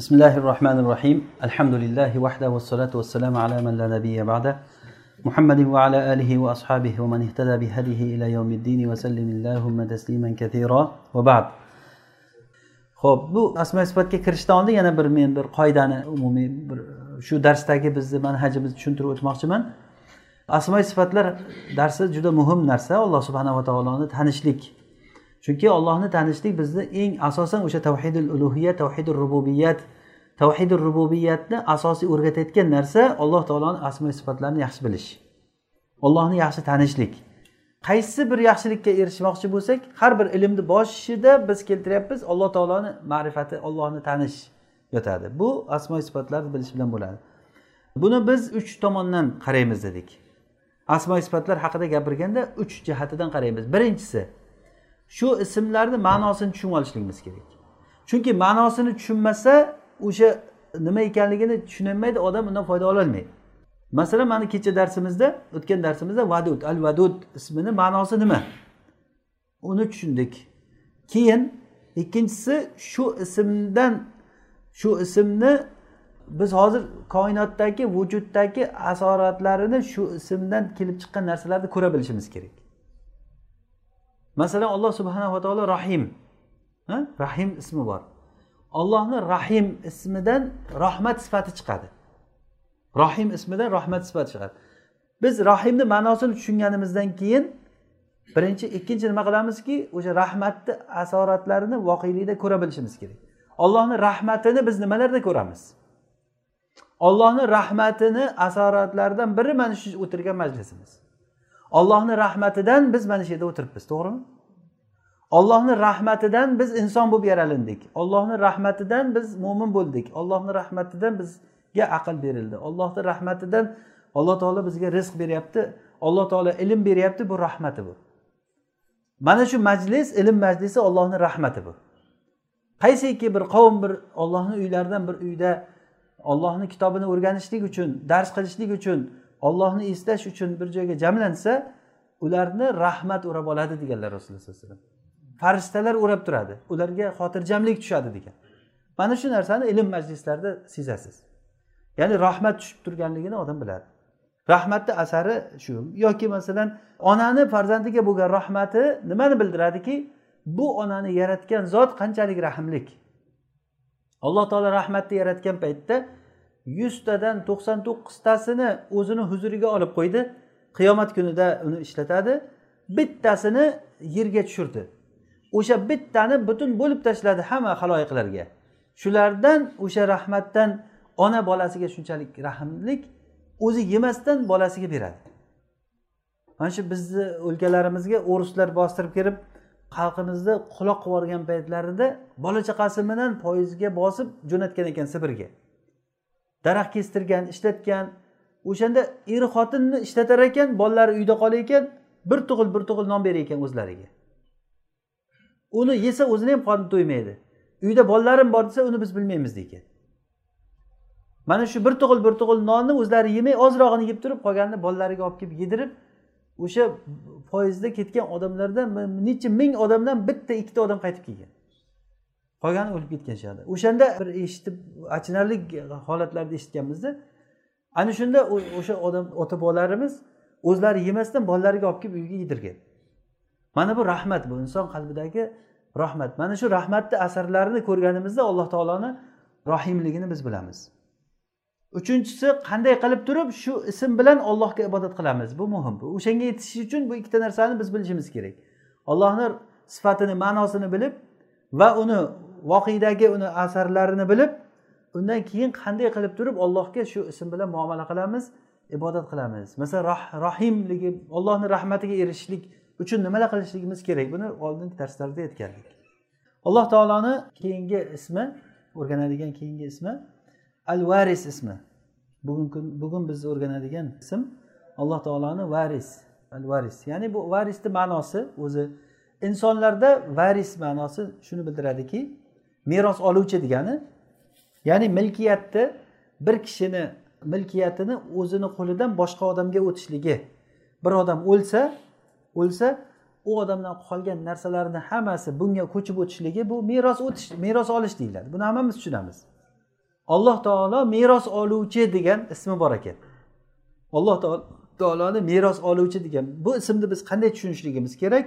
بسم الله الرحمن الرحيم الحمد لله وحده والصلاة والسلام على من لا نبي بعده محمد وعلى آله وأصحابه ومن اهتدى بهديه إلى يوم الدين وسلم اللهم تسليما كثيرا وبعد ho'p bu asmo sifatga kirishdan oldin yana bir men bir qoidani umumiy bir shu darsdagi bizni manhajimizni tushuntirib o'tmoqchiman asmo sifatlar darsi juda muhim narsa alloh subhanava taoloni tanishlik chunki ollohni tanishlik bizni eng asosan o'sha tavhidul ulug'iyat tavhidul rububiyat tavhidul rububiyatni asosiy o'rgatayotgan narsa alloh taoloni asmo sifatlarini yaxshi bilish. Ollohni yaxshi tanishlik. Qaysi bir yaxshilikka erishmoqchi bo'lsak har bir ilmni boshida biz keltiryapmiz alloh taoloni ma'rifati ollohni tanish yotadi. Bu asmo sifatlarni bilish bilan bo'ladi. Buni biz uch tomondan qaraymiz dedik. Asmo sifatlar haqida gapirganda uch jihatidan qaraymiz. Birinchisi shu ismlarni ma'nosini tushunib olishligimiz kerak. Chunki ma'nosini tushunmasa o'sha nima ekanligini tushunolmaydi odam undan foyda ololmaydi masalan mana kecha darsimizda o'tgan darsimizda vadud al vadud ismini ma'nosi nima? Uni tushundik. Keyin ikkinchisi shu ismdan shu ismni biz hozir koinotdagi vujuddagi asoratlarini shu ismdan kelib chiqqan narsalarni ko'ra bilishimiz kerak. Masalan alloh subhanava taolo rahim. Rahim ismi bor. Ollohni rahim ismidan rahmat sifati chiqadi. Rohim ismidan rahmat sifati chiqadi. Biz rohimni ma'nosini tushunganimizdan keyin birinchi ikkinchi nima qilamizki o'sha rahmatni asoratlarini voqelikda ko'ra bilishimiz kerak. Ollohni rahmatini biz nimalarda ko'ramiz? Ollohni rahmatini asoratlaridan biri mana shu o'tirgan majlisimiz. Ollohni rahmatidan biz mana shu yerda o'tiribmiz to'g'rimi? Ollohni rahmatidan biz inson bo'lib yaralindik. Ollohni rahmatidan biz mo'min bo'ldik. Ollohni rahmatidan bizga aql berildi. Ollohni rahmatidan alloh taolo bizga rizq beryapti. Alloh taolo ilm beryapti. Bu rahmati bu. Mana shu majlis ilm majlisi ollohni rahmati bu. Qaysiki bir qavm bir ollohni uylaridan bir uyda ollohni kitobini o'rganishlik uchun dars qilishlik uchun ollohni eslash uchun bir joyga jamlansa ularni rahmat o'rab oladi deganlar rasululloh sallallohu alayhi vasallam. Farishtalar o'rab turadi. Ularga xotirjamlik tushadi degan. Mana shu narsani ilm majlislarida sezasiz. Ya'ni rahmat tushib turganligini odam biladi. Rahmatni asari shu. Yoki masalan onani farzandiga bo'lgan rahmati nimani bildiradiki? Bu onani yaratgan zot qanchalik rahmlik? Alloh taolo rahmatni yaratgan paytda yuztadan to'qson to'qqiztasini o'zini huzuriga olib qo'ydi. Qiyomat kunida uni ishlatadi. Bittasini yerga tushirdi. O'sha bittani butun bo'lib tashladi hamma haloyiqlarga. Shulardan o'sha rahmatdan ona bolasiga shunchalik rahmlik o'zi yemasdan bolasiga beradi. Mana shu bizni o'lkalarimizga o'rislar bostirib kirib xalqimizni quloq qilib yuborgan paytlarida bola chaqasi bilan poyezdga bosib jo'natgan ekan sibirga. Daraxt kestirgan ishlatgan o'shanda er xotinni ishlatar ekan bolalari uyda qolar ekan bir tug'il bir tug'il non berar ekan o'zlariga. Uni yesa o'zini ham qorni to'ymaydi. Uyda bolalarim bor desa uni biz bilmaymiz ekan mana shu bir tug'il bir tug'il nonni o'zlari yemay ozrog'ini yeb turib qolganini bolalariga olib kelib yedirib o'sha foizda ketgan odamlardan necha ming odamdan bitta ikkita odam qaytib kelgan. Qolgani o'lib ketgan o'shanda bir eshitib achinarli holatlarni eshitganmizda ana shunda o'sha odam ota bobolarimiz o'zlari yemasdan bolalariga olib kelib uyga yedirgan. Mana bu rahmat bu inson qalbidagi rahmat. Mana shu rahmatni asarlarini ko'rganimizda alloh taoloni rohimligini biz bilamiz. Uchinchisi qanday qilib turib shu ism bilan ollohga ibodat qilamiz? Bu muhim. O'shanga yetish uchun bu ikkita narsani biz bilishimiz kerak. Ollohni sifatini ma'nosini bilib va uni voqedagi uni asarlarini bilib undan keyin qanday qilib turib allohga shu ism bilan muomala qilamiz ibodat qilamiz. Masalan rah, rahimligi allohni rahmatiga erishishlik uchun nimalar qilishligimiz kerak? Buni oldingi darslarda aytgandik. Alloh taoloni keyingi ismi o'rganadigan keyingi ismi al varis ismi. Bugun bugun biz o'rganadigan ism alloh taoloni varis al varis ya'ni bu varisni ma'nosi o'zi insonlarda varis ma'nosi shuni bildiradiki meros oluvchi degani ya'ni milkiyatni bir kishini milkiyatini o'zini qo'lidan boshqa odamga o'tishligi. Bir odam o'lsa o'lsa u odamdan qolgan narsalarni hammasi bunga ko'chib o'tishligi bu meros o'tish meros olish deyiladi. Buni hammamiz tushunamiz. Alloh taolo meros oluvchi degan ismi bor ekan. Alloh taoloni meros oluvchi degan bu ismni biz qanday tushunishligimiz kerak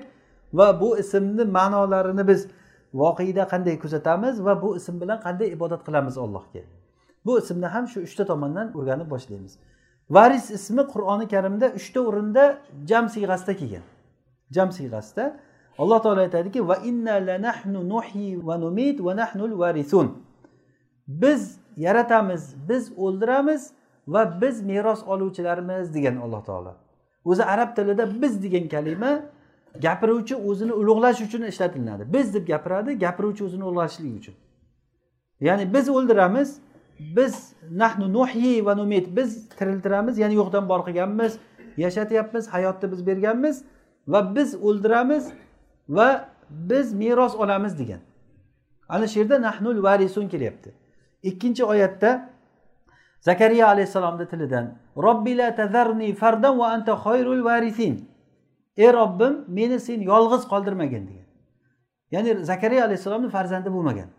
va bu ismni ma'nolarini biz voqeda qanday kuzatamiz va bu ism bilan qanday ibodat qilamiz allohga? Bu ismni ham shu uchta tomondan o'rganib boshlaymiz. Varis ismi qur'oni karimda uchta o'rinda jam siyg'asida kelgan. Jam siyg'asida alloh taolo aytadiki va inna lanahnu nuhi va numit va nahnul varisun. Biz yaratamiz biz o'ldiramiz va biz meros oluvchilarmiz degan alloh taolo. O'zi arab tilida biz degan kalima gapiruvchi o'zini ulug'lash uchun ishlatilinadi biz deb gapiradi gapiruvchi o'zini ulug'lashlik uchun. Ya'ni biz o'ldiramiz biz nahnu nuhyi va numit biz tiriltiramiz ya'ni yo'qdan bor qilganmiz yashatyapmiz hayotni biz berganmiz va biz o'ldiramiz va biz meros olamiz degan. Ana shu yerda nahnul varisun kelyapti. Ikkinchi oyatda zakariya alayhissalomni tilidan robbila tazarni fardan va anta xoyrul varisin ey robbim meni sen yolg'iz qoldirmagin degan. Ya'ni zakariya alayhissalomni farzandi bo'lmagan.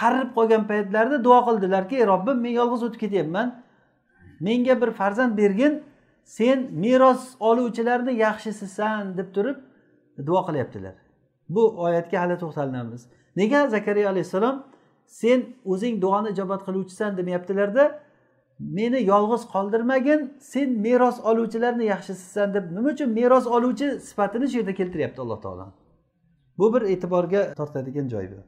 Qarib qolgan paytlarida duo qildilarki ey robbim men yolg'iz o'tib ketyapman. Menga bir farzand bergin. Sen meros oluvchilarni yaxshisisan deb turib duo qilyaptilar. Bu oyatga hali to'xtalamiz nega zakariya alayhissalom sen o'zing duoni ijobat qiluvchisan demayaptilarda meni yolg'iz qoldirmagin sen meros oluvchilarni yaxshisisan deb nima uchun meros oluvchi sifatini shu yerda keltiryapti alloh taolo bu bir e'tiborga tortadigan joy bu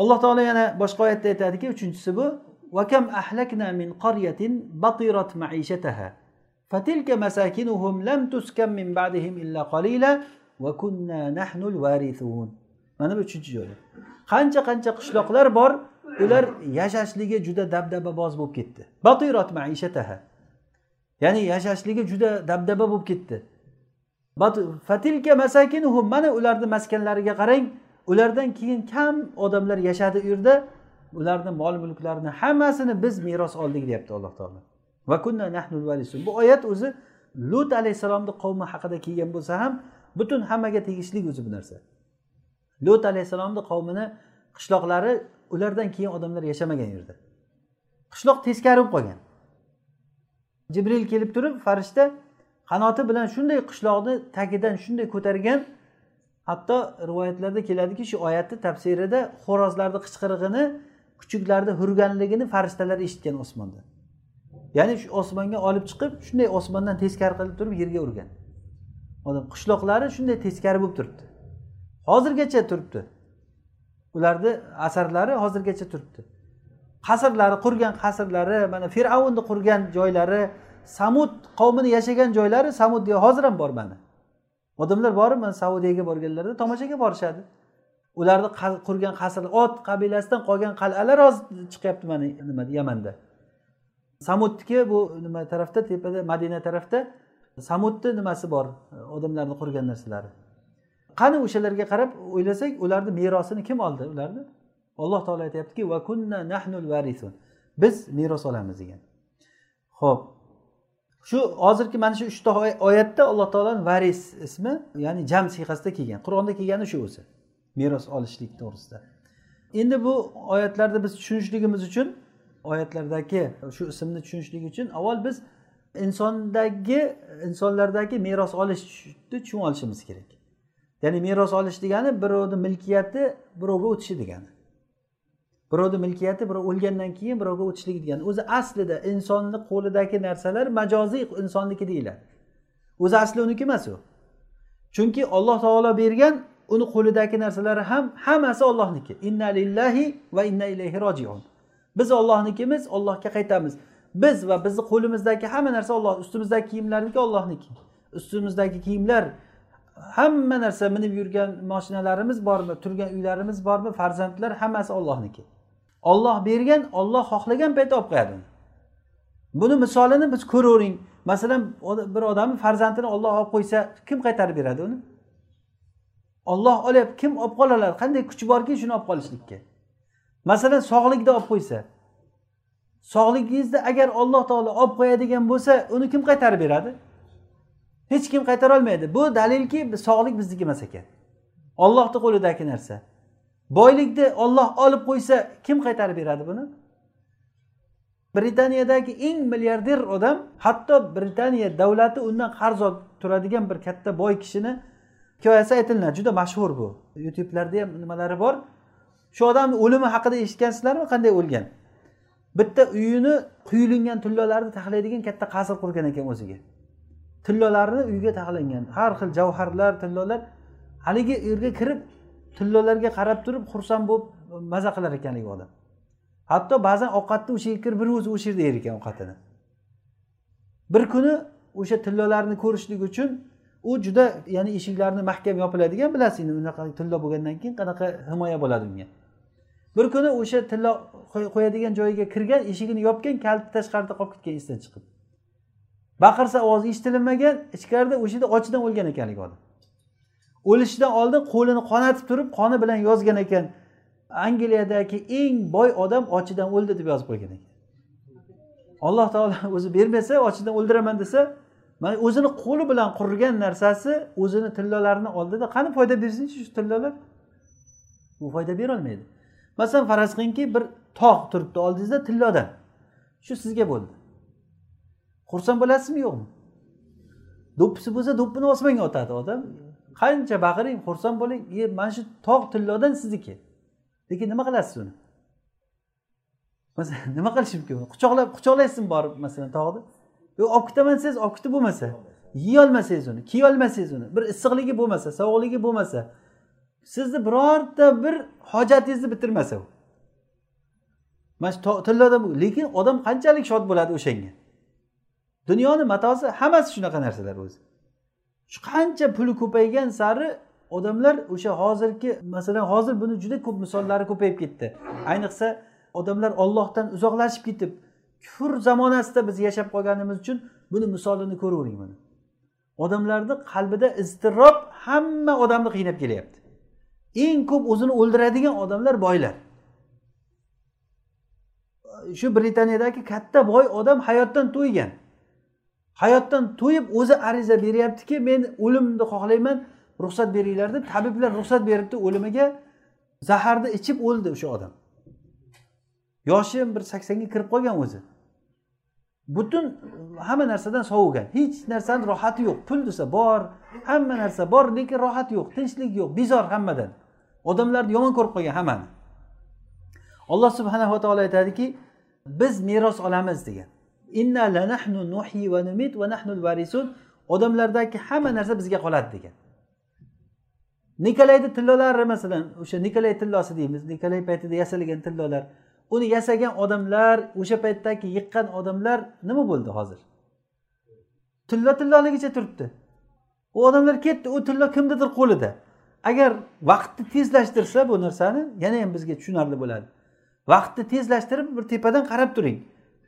alloh taolo yana boshqa oyatda aytadiki uchinchisi bu وكم أهلكنا من قرية بطرت معيشتها فتلك مساكنهم لم تسكن من بعدهم إلا قليلا وكنا نحن الوارثون mana bu uchinchi joyi qancha qancha qishloqlar bor ular yashashligi juda dabdababoz bo'lib ketdi. Batirat maishataha. Ya'ni yashashligi juda dabdaba bo'lib ketdi. Fatilka masakinuhum mana ularni maskanlariga qarang. Ulardan keyin kam odamlar yashadi u yerda ularni mol mulklarini hammasini biz meros oldik deyapti alloh taolo. Va kunna nahnul valisun bu oyat o'zi lut alayhissalomni qavmi haqida kelgan bo'lsa ham butun hammaga tegishli o'zi bu narsa. Lut alayhissalomni qavmini qishloqlari ulardan keyin odamlar yashamagan yerda. Qishloq teskari bo'lib qolgan. Jibril kelib turib farishta qanoti bilan shunday qishloqni tagidan shunday ko'targan hatto rivoyatlarda keladiki shu oyatni tafsirida xo'rozlarni qichqirig'ini kuchuklarni hurganligini farishtalar eshitgan osmonda. Ya'ni shu osmonga olib chiqib shunday osmondan teskari qilib turib yerga urgan. Odam qishloqlari shunday teskari bo'lib turibdi. Hozirgacha turibdi. Ularni asarlari hozirgacha turibdi. Qasrlari qurgan qasrlari mana fir'avnni qurgan joylari samud qavmini yashagan joylari samud hozir ham bor mana odamlar borib mana saudiyaga borganlarida tomoshaga borishadi. Ularni qurgan qasr ot qabilasidan qolgan qal'alar hozir chiqyapti mana nima yamanda. Samudniki bu nima tarafda tepada madina tarafda samudni nimasi bor? Odamlarni qurgan narsalari. Qani o'shalarga qarab o'ylasak ularni merosini kim oldi? Ularni alloh taolo aytyaptiki va kunna nahnul varisun. Biz meros olamiz degan. Ho'p shu hozirgi mana shu uchta oyatda alloh taoloni varis ismi ya'ni jam siyqasida kelgan. Qur'onda kelgani shu o'zi. Meros olishlik to'g'risida. Endi bu oyatlarni biz tushunishligimiz uchun oyatlardagi shu ismni tushunishlik uchun avval biz insondagi insonlardagi meros olishni tushunib olishimiz kerak. Ya'ni meros olish degani birovni milkiyati birovga o'tishi degani. Birovni milkiyati birov o'lgandan keyin birovga o'tishligi degani. O'zi aslida insonni qo'lidagi narsalar majoziy insonniki deyiladi. O'zi asli uniki emas u. Chunki olloh taolo bergan uni qo'lidagi narsalari ham hammasi ollohniki inna lillahi va inna ilayhi rojiun. Biz ollohnikimiz ollohga qaytamiz. Biz va bizni qo'limizdagi hamma narsa olloh ustimizdagi kiyimlarniki ollohniki ustimizdagi kiyimlar hamma narsa minib yurgan mashinalarimiz bormi turgan uylarimiz bormi farzandlar hammasi ollohniki olloh bergan olloh xohlagan paytda olib qo'yadi buni misolini biz ko'ravering. Masalan bir odamni farzandini olloh olib qo'ysa kim qaytarib beradi uni? Olloh olyapti kim olib qola oladi qanday kuch borki shuni olib qolishlikka? Masalan sog'likni olib qo'ysa. Sog'ligingizni agar olloh taolo olib qo'yadigan bo'lsa uni kim qaytarib beradi? Hech kim qaytara olmaydi bu dalilki sog'lik bizniki emas ekan ollohni qo'lidagi narsa. Boylikni olloh olib qo'ysa kim qaytarib beradi buni? Britaniyadagi eng milliarder odam hatto britaniya davlati undan qarz olib turadigan bir katta boy kishini hikoyasi aytiladi juda mashhur bu. Youtubelarda ham nimalari bor. Shu odamni o'limi haqida eshitgansizlarmi? Qanday o'lgan? Bitta uyini quyulingan tillolarni taxlaydigan katta qasr qurgan ekan o'ziga. Tillolarni uyga taxlangan har xil javharlar tillolar haligi yerga kirib tillolarga qarab turib xursand bo'lib maza qilar ekan haligi odam. Hatto ba'zan ovqatni o'sha yerga kirib bir o'zi o'sha yerda yer ekan ovqatini. Bir kuni o'sha tillolarni ko'rishlik uchun u juda ya'ni eshiklarni mahkam yopiladigan bilasizmi unaqa tillo bo'lgandan keyin qanaqa himoya bo'ladi unga. Bir kuni o'sha tillo qo'yadigan joyiga kirgan eshigini yopgan kaliti tashqarida qolib ketgan esdan chiqib. Baqirsa ovozi eshitilmagan ichkarida o'sha yerda ochidan o'lgan ekan haligi odam. O'lishidan oldin qo'lini qonatib turib qoni bilan yozgan ekan. Angliyadagi eng boy odam ochidan o'ldi deb yozib qo'ygan ekan. Alloh taolo o'zi bermasa ochidan o'ldiraman desa mana o'zini qo'li bilan qurgan narsasi o'zini tillolarini oldida qani foyda bersinchi shu tillolar u foyda berolmaydi masalan faraz qilingki bir tog' turibdi oldingizda tillodan shu sizga bo'ldi. Xursand bo'lasizmi yo'qmi? Do'ppisi bo'lsa do'ppini osmonga otadi odam. Qancha baqiring xursand bo'ling. E, mana shu tog' tillodan sizniki. Lekin nima qilasiz uni? Masalan nima qilish mumkin? Quchoqlab quchoqlaysizmi borib masalan tog'ni yo olib ketaman desangiz olib ketib bo'lmasa. Yeyolmasangiz uni kiyolmasangiz uni. Bir issiqligi bo'lmasa sovuqligi bo'lmasa. Sizni birorta bir hojatingizni bitirmasa u. Mana shu tilloda lekin odam qanchalik shod bo'ladi o'shanga? Dunyoni matosi hammasi shunaqa narsalar o'zi. Shu qancha puli ko'paygan sari odamlar o'sha hozirgi masalan hozir buni juda ko'p misollari ko'payib ketdi. Ayniqsa odamlar ollohdan uzoqlashib ketib kufr zamonasida biz yashab qolganimiz uchun buni misolini ko'ravering buni odamlarni qalbida iztirob hamma odamni qiynab kelyapti. Eng ko'p o'zini o'ldiradigan odamlar boylar. Shu britaniyadagi katta boy odam hayotdan to'ygan. Hayotdan to'yib o'zi ariza beryaptiki men o'limni xohlayman ruxsat beringlar deb tabiblar ruxsat beribdi o'limiga. Zaharni ichib o'ldi o'sha odam. Yoshi bir saksonga kirib qolgan o'zi. Butun hamma narsadan sovigan hech narsani rohati yo'q. Pul desa bor hamma narsa bor lekin rohat yo'q tinchlik yo'q bezor hammadan. Odamlarni yomon ko'rib qolgan hammani. Alloh subhanava taolo aytadiki biz meros olamiz degan. Inna lanahnu nuhi va numit va nahnul varisun odamlardagi hamma narsa bizga qoladi degan. Nikolayni tillolari masalan o'sha nikolay tillosi deymiz. Nikolay paytida yasalgan tillolar. Uni yasagan odamlar o'sha paytdagi yiqqan odamlar nima bo'ldi hozir? Tillo tilloligicha turibdi. U odamlar ketdi u tillo kimnidir qo'lida. Agar vaqtni tezlashtirsa bu narsani yana ham bizga tushunarli bo'ladi. Vaqtni tezlashtirib bir tepadan qarab turing.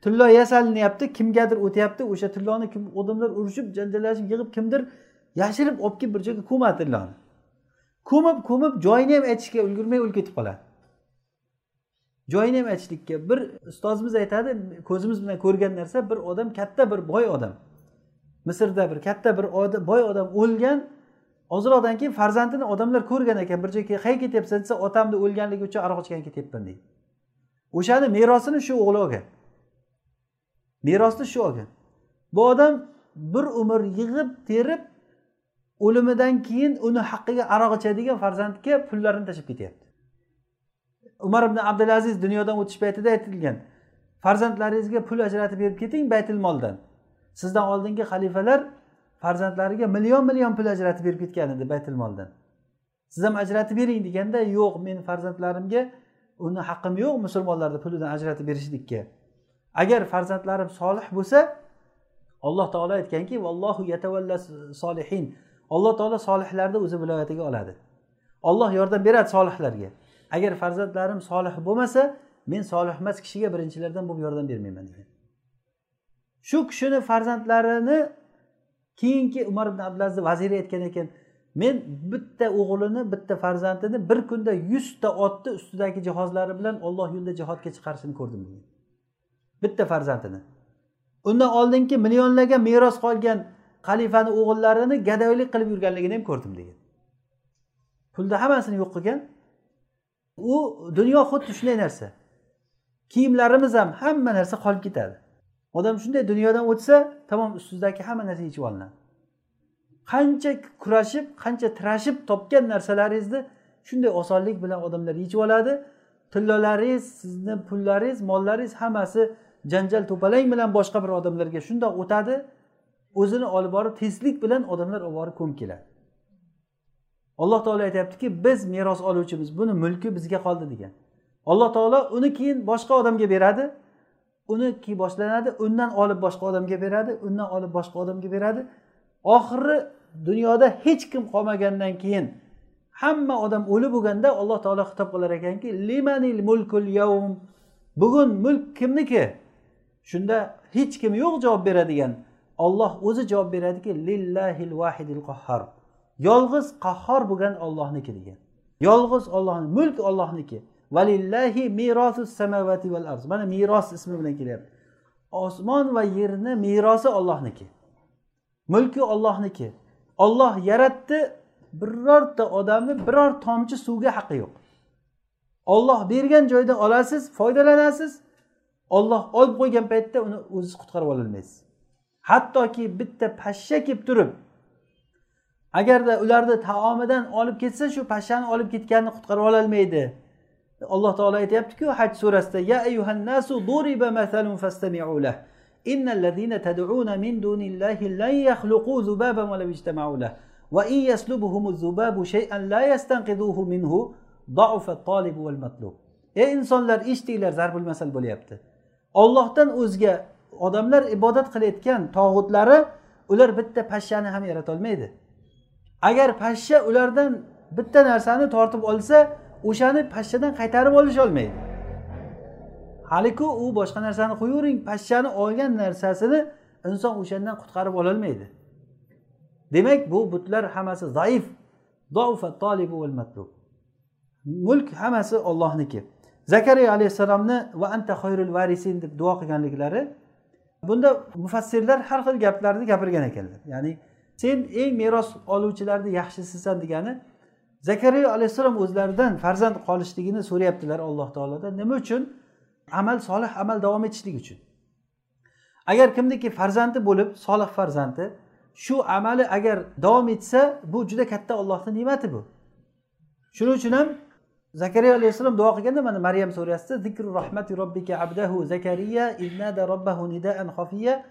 Tillo yasalinyapti kimgadir o'tyapti o'sha tilloni kim odamlar urushib janjallashib yig'ib kimdir yashirib olib kelib bir joyga ko'madi tilloni ko'mib ko'mib joyini ham aytishga ulgurmay o'lib ketib qoladi. Joyini ham aytishlikka bir ustozimiz aytadi ko'zimiz bilan ko'rgan narsa bir odam katta bir boy odam. Misrda bir katta bir boy odam o'lgan ozroqdan keyin farzandini odamlar ko'rgan ekan bir joyga qayerga ketyapsan desa otamni o'lganligi uchun aroq ichgani ketyapman deydi. O'shani merosini shu o'g'li olgan. Merosni shu olgan. Bu odam bir umr yig'ib terib o'limidan keyin uni haqqiga aroq ichadigan farzandga pullarini tashlab ketyapti. Umar ibn abdulaziz dunyodan o'tish paytida aytilgan farzandlaringizga pul ajratib berib keting baytil moldan. Sizdan oldingi xalifalar farzandlariga million million pul ajratib berib ketgan edi baytil moldan. Siz ham ajratib bering deganda yo'q men farzandlarimga uni haqqim yo'q musulmonlarni pulidan ajratib berishlikka agar farzandlarim solih bo'lsa alloh taolo aytganki vallohu yatavalla solihin alloh taolo solihlarni o'zi viloyatiga oladi. Olloh yordam beradi solihlarga. Agar farzandlarim solih bo'lmasa men solihemas kishiga birinchilardan bo'lib yordam bermayman degan. Shu kishini farzandlarini keyingi umar ibn abdulaziz vaziri aytgan ekan men bitta o'g'lini bitta farzandini bir kunda yuzta otni ustidagi jihozlari bilan olloh yo'lida jihodga chiqarishini ko'rdim degan. Bitta farzandini. Undan oldingi millionlarga meros qolgan xalifani o'g'illarini gadoylik qilib yurganligini ham ko'rdim degan. Pulni hammasini yo'q qilgan. U dunyo xuddi shunday narsa. Kiyimlarimiz ham hamma narsa qolib ketadi. Odam shunday dunyodan o'tsa tamom ustidagi hamma narsa yechib olinadi. Qancha kurashib qancha tirashib topgan narsalaringizni shunday osonlik bilan odamlar yechib oladi. Tillolaringiz sizni pullaringiz mollaringiz hammasi janjal to'palang bilan boshqa bir odamlarga shundoq o'tadi o'zini olib borib tezlik bilan odamlar olib borib ko'mib keladi. Alloh taolo aytyaptiki biz meros oluvchimiz buni mulki bizga qoldi degan. Alloh taolo uni keyin boshqa odamga beradi uni keyin boshlanadi undan olib boshqa odamga beradi undan olib boshqa odamga beradi. Oxiri dunyoda hech kim qolmagandan keyin hamma odam o'lib bo'lganda alloh taolo xitob qilar ekanki limanil mulkul yavm bugun mulk kimniki? Shunda hech kim yo'q javob beradigan. Olloh o'zi javob beradiki lillahil vahidil qahhar. Yolg'iz qahhor bo'lgan ollohniki degan. Yolg'iz ollohni mulk ollohniki valillahi mirosu samavati val arz mana meros ismi bilan kelyapti. Osmon va yerni merosi ollohniki mulki ollohniki olloh yaratdi birorta odamni biror tomchi suvga haqqi yo'q. Olloh bergan joydan olasiz foydalanasiz olloh olib qo'ygan paytda uni o'ziz qutqarib ololmaysiz hattoki bitta pashsha kelib turib agarda ularni taomidan olib ketsa shu pashshani olib ketganini qutqarib ololmaydi alloh taolo aytyaptiku haj surasida ya ayyuhannasu duriba masalun fastami'u lah innallazina tad'una min dunillahi lan yakhluqu zubaban wa law ijtama'u lah va in yaslubuhumu zubabu shay'an la yastanqidhuhu minhu ضعف الطالب والمطلوب ey insonlar eshitdinglar zarbul masal bo'lyapti Ollohdan o'zga odamlar ibodat qilayotgan tog'utlari ular bitta pashshani ham yaratolmaydi agar pashsha ulardan bitta narsani tortib olsa o'shani pashshadan qaytarib olisholmaydi haliku u boshqa narsani qo'yavering pashshani olgan narsasini inson o'shandan qutqarib ololmaydi. Demak bu butlar hammasi zaif. Mulk hammasi ollohniki zakariya alayhissalomni va anta xoyrul varisin deb duo qilganliklari bunda mufassirlar har xil gaplarni gapirgan ekanlar. Ya'ni sen eng meros oluvchilarni yaxshisisan degani zakariya alayhissalom o'zlaridan farzand qolishligini so'rayaptilar alloh taolodan nima uchun? Amal solih amal davom etishlik uchun. Agar kimniki farzandi bo'lib solih farzandi shu amali agar davom etsa bu juda katta ollohni ne'mati bu. Shuning uchun ham zakariya alayhissalom duo qilganda mana maryam surasida zikru rahmati robbika abdahu zakariya innada robbahu nidaan xofiya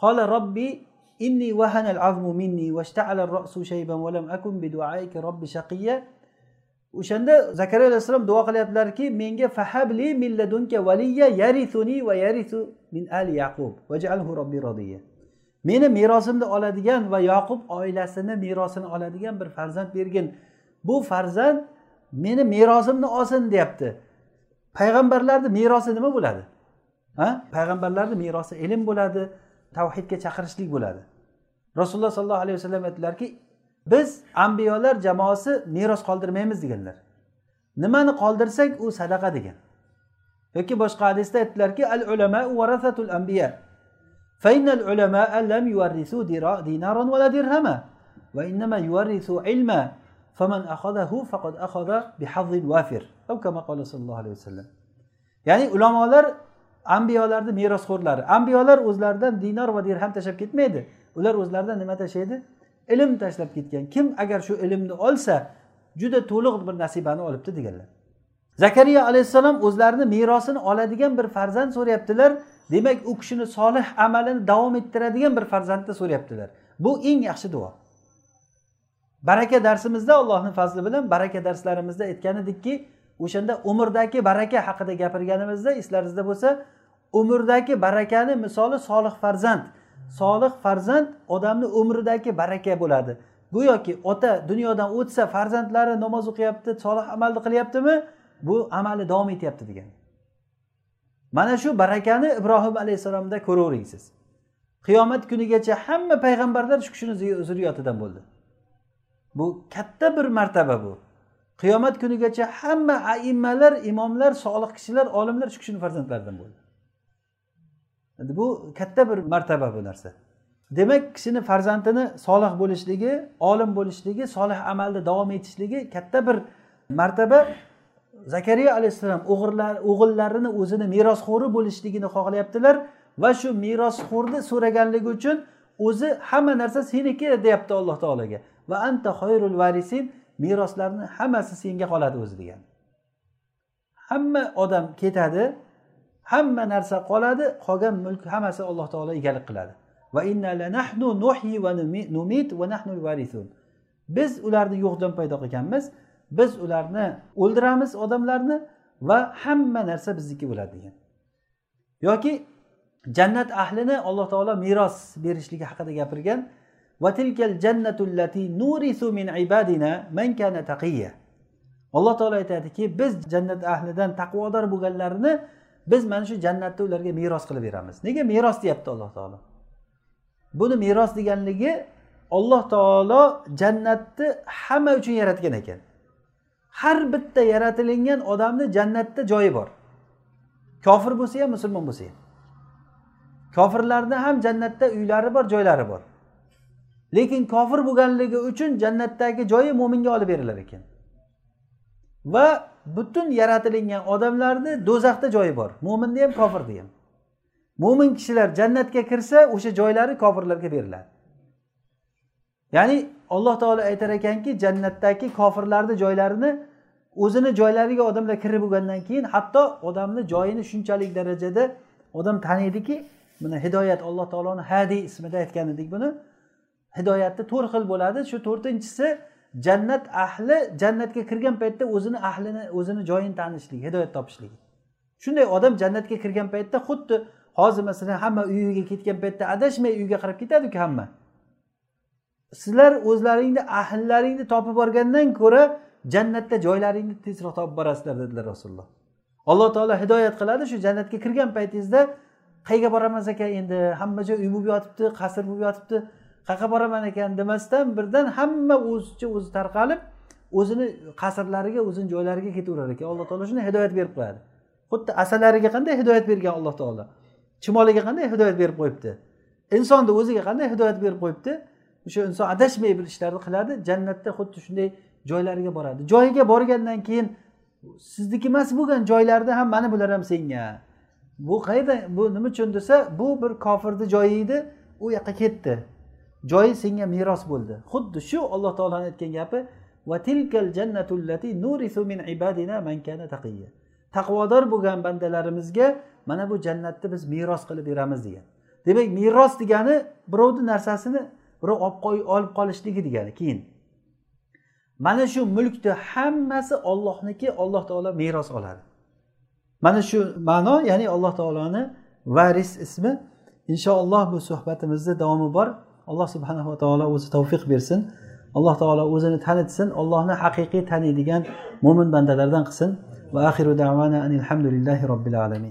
qola robbi inni vahana al-azmu minni washta'ala ar-ra'su shayban wa lam akun bi du'aika robbi shaqiya. O'shanda zakariya alayhissalom duo qilyaptilarki menga fahabli milladunka valiya yarisuni va yarisu min ali yaqub vaj'alhu robbi rodiya meni merosimni oladigan va yoqub oilasini merosini oladigan bir farzand bergin. Bu farzand meni merosimni olsin deyapti payg'ambarlarni merosi nima bo'ladi ha payg'ambarlarni merosi ilm bo'ladi tavhidga chaqirishlik bo'ladi rasululloh sollallohu alayhi vasallam aytdilarki biz ambiyolar jamoasi meros qoldirmaymiz deganlar nimani qoldirsak u sadaqa degan yoki boshqa hadisda aytdilarki al ulama varasatul ambiya فإن العلماء لم يورثوا دينارا ولا درهما وإنما يورثوا علما faman بحظ وافر. ahoda كما قال صلى الله عليه وسلم. ya'ni ulamolar ambiyolarni merosxo'rlari ambiyolar o'zlaridan dinor va dirham tashlab ketmaydi. Ular o'zlaridan nima tashlaydi? Ilm tashlab ketgan. Kim agar shu ilmni olsa juda to'liq bir nasibani olibdi deganlar. Zakariya alayhissalom o'zlarini merosini oladigan bir farzand so'rayaptilar. Demak u kishini solih amalini davom ettiradigan bir farzandni so'rayaptilar. Bu eng yaxshi duo. Baraka darsimizda allohni fazli bilan baraka darslarimizda aytgan edikki o'shanda umrdagi baraka haqida gapirganimizda eslaringizda bo'lsa umrdagi barakani misoli solih farzand. Solih farzand odamni umridagi baraka bo'ladi. Go'yoki ota dunyodan o'tsa farzandlari namoz o'qiyapti solih amalni qilyaptimi? Bu amali davom etyapti degan. Mana shu barakani ibrohim alayhissalomda ko'ravering siz qiyomat kunigacha hamma payg'ambarlar shu kishini zurriyotidan bo'ldi. Bu katta bir martaba bu. Qiyomat kunigacha hamma aimmalar imomlar solih kishilar olimlar shu kishini farzandlaridan bo'ldi. Bu katta bir martaba bu narsa. Demak kishini farzandini solih bo'lishligi olim bo'lishligi solih amalda davom etishligi katta bir martaba. Zakariya alayhissalom o'g'illar o'g'illarini o'zini merosxo'ri bo'lishligini xohlayaptilar va shu merosxo'rni so'raganligi uchun o'zi hamma narsa seniki deyapti alloh taologa va anta xoyrul varisin meroslarni hammasi senga qoladi o'zi degan. Hamma odam ketadi hamma narsa qoladi qolgan mulk hammasi alloh taolo egalik qiladi. Va nahnu nuhyi va numit va nahnu varisun. Biz ularni yo'qdan paydo qilganmiz biz ularni o'ldiramiz odamlarni va hamma narsa bizniki bo'ladi degan. Yoki jannat ahlini alloh taolo meros berishligi haqida gapirgan alloh taolo aytadiki biz jannat ahlidan taqvodor bo'lganlarni biz mana shu jannatni ularga meros qilib beramiz. Nega meros deyapti alloh taolo? Buni meros deganligi alloh taolo jannatni hamma uchun yaratgan ekan. Har bitta yaratilingan odamni jannatda joyi bor. Kofir bo'lsa ham musulmon bo'lsa ham. Kofirlarni ham jannatda uylari bor joylari bor. Lekin kofir bo'lganligi uchun jannatdagi joyi mo'minga olib berilar ekan. Va butun yaratilingan odamlarni do'zaxda joyi bor. Mo'minni ham kofirni ham. Mo'min kishilar jannatga kirsa o'sha joylari kofirlarga beriladi ya'ni alloh taolo aytar ekanki jannatdagi kofirlarni joylarini o'zini joylariga odamlar kirib bo'lgandan keyin hatto odamni joyini shunchalik darajada odam taniydiki mana hidoyat alloh taoloni hadiy ismida aytgan edik buni. Hidoyatni to'rt xil bo'ladi. Shu to'rtinchisi jannat ahli jannatga kirgan paytda o'zini ahlini o'zini joyini tanishligi hidoyat topishligi. Shunday odam jannatga kirgan paytda xuddi hozir masalan hamma uyiga ketgan paytda adashmay uyga qarab ketadiku hamma. Sizlar o'zlaringni ahllaringni topib borgandan ko'ra jannatda joylaringni tezroq topib borasizlar dedilar rasululloh. Alloh taolo hidoyat qiladi shu jannatga kirgan paytingizda qayerga boramiz ekan endi? Hamma joy uy bo'lib yotibdi qasr bo'lib yotibdi. Qayerqa boraman ekan demasdan birdan hamma o'zicha o'zi tarqalib o'zini qasrlariga o'zini joylariga ketaverar ekan. Alloh taolo shunday hidoyat berib qo'yadi. Xuddi asalariga qanday hidoyat bergan alloh taolo? Chumoliga qanday hidoyat berib qo'yibdi? Insonni o'ziga qanday hidoyat berib qo'yibdi? O'sha inson adashmay bir ishlarni qiladi jannatda xuddi shunday joylariga boradi. Joyiga borgandan keyin sizniki emas bo'lgan joylarni ham mana bular ham senga. Bu qayerda bu nima uchun desa bu bir kofirni joyi edi u yoqqa ketdi. Joyi senga meros bo'ldi. Xuddi shu alloh taoloni aytgan gapi taqvodor bo'lgan bandalarimizga mana bu jannatni biz meros qilib beramiz degan. Demak meros degani birovni narsasini birov olib qolishligi degani keyin. Mana shu mulkni hammasi ollohniki alloh taolo meros oladi. Mana shu ma'no ya'ni alloh taoloni varis ismi. Inshaalloh bu suhbatimizni davomi bor. Alloh subhanava taolo o'zi tavfiq bersin. Alloh taolo o'zini tanitsin. Allohni haqiqiy taniydigan mo'min bandalardan qilsin. Va axiru davana alhamdulillahi robbil alamin.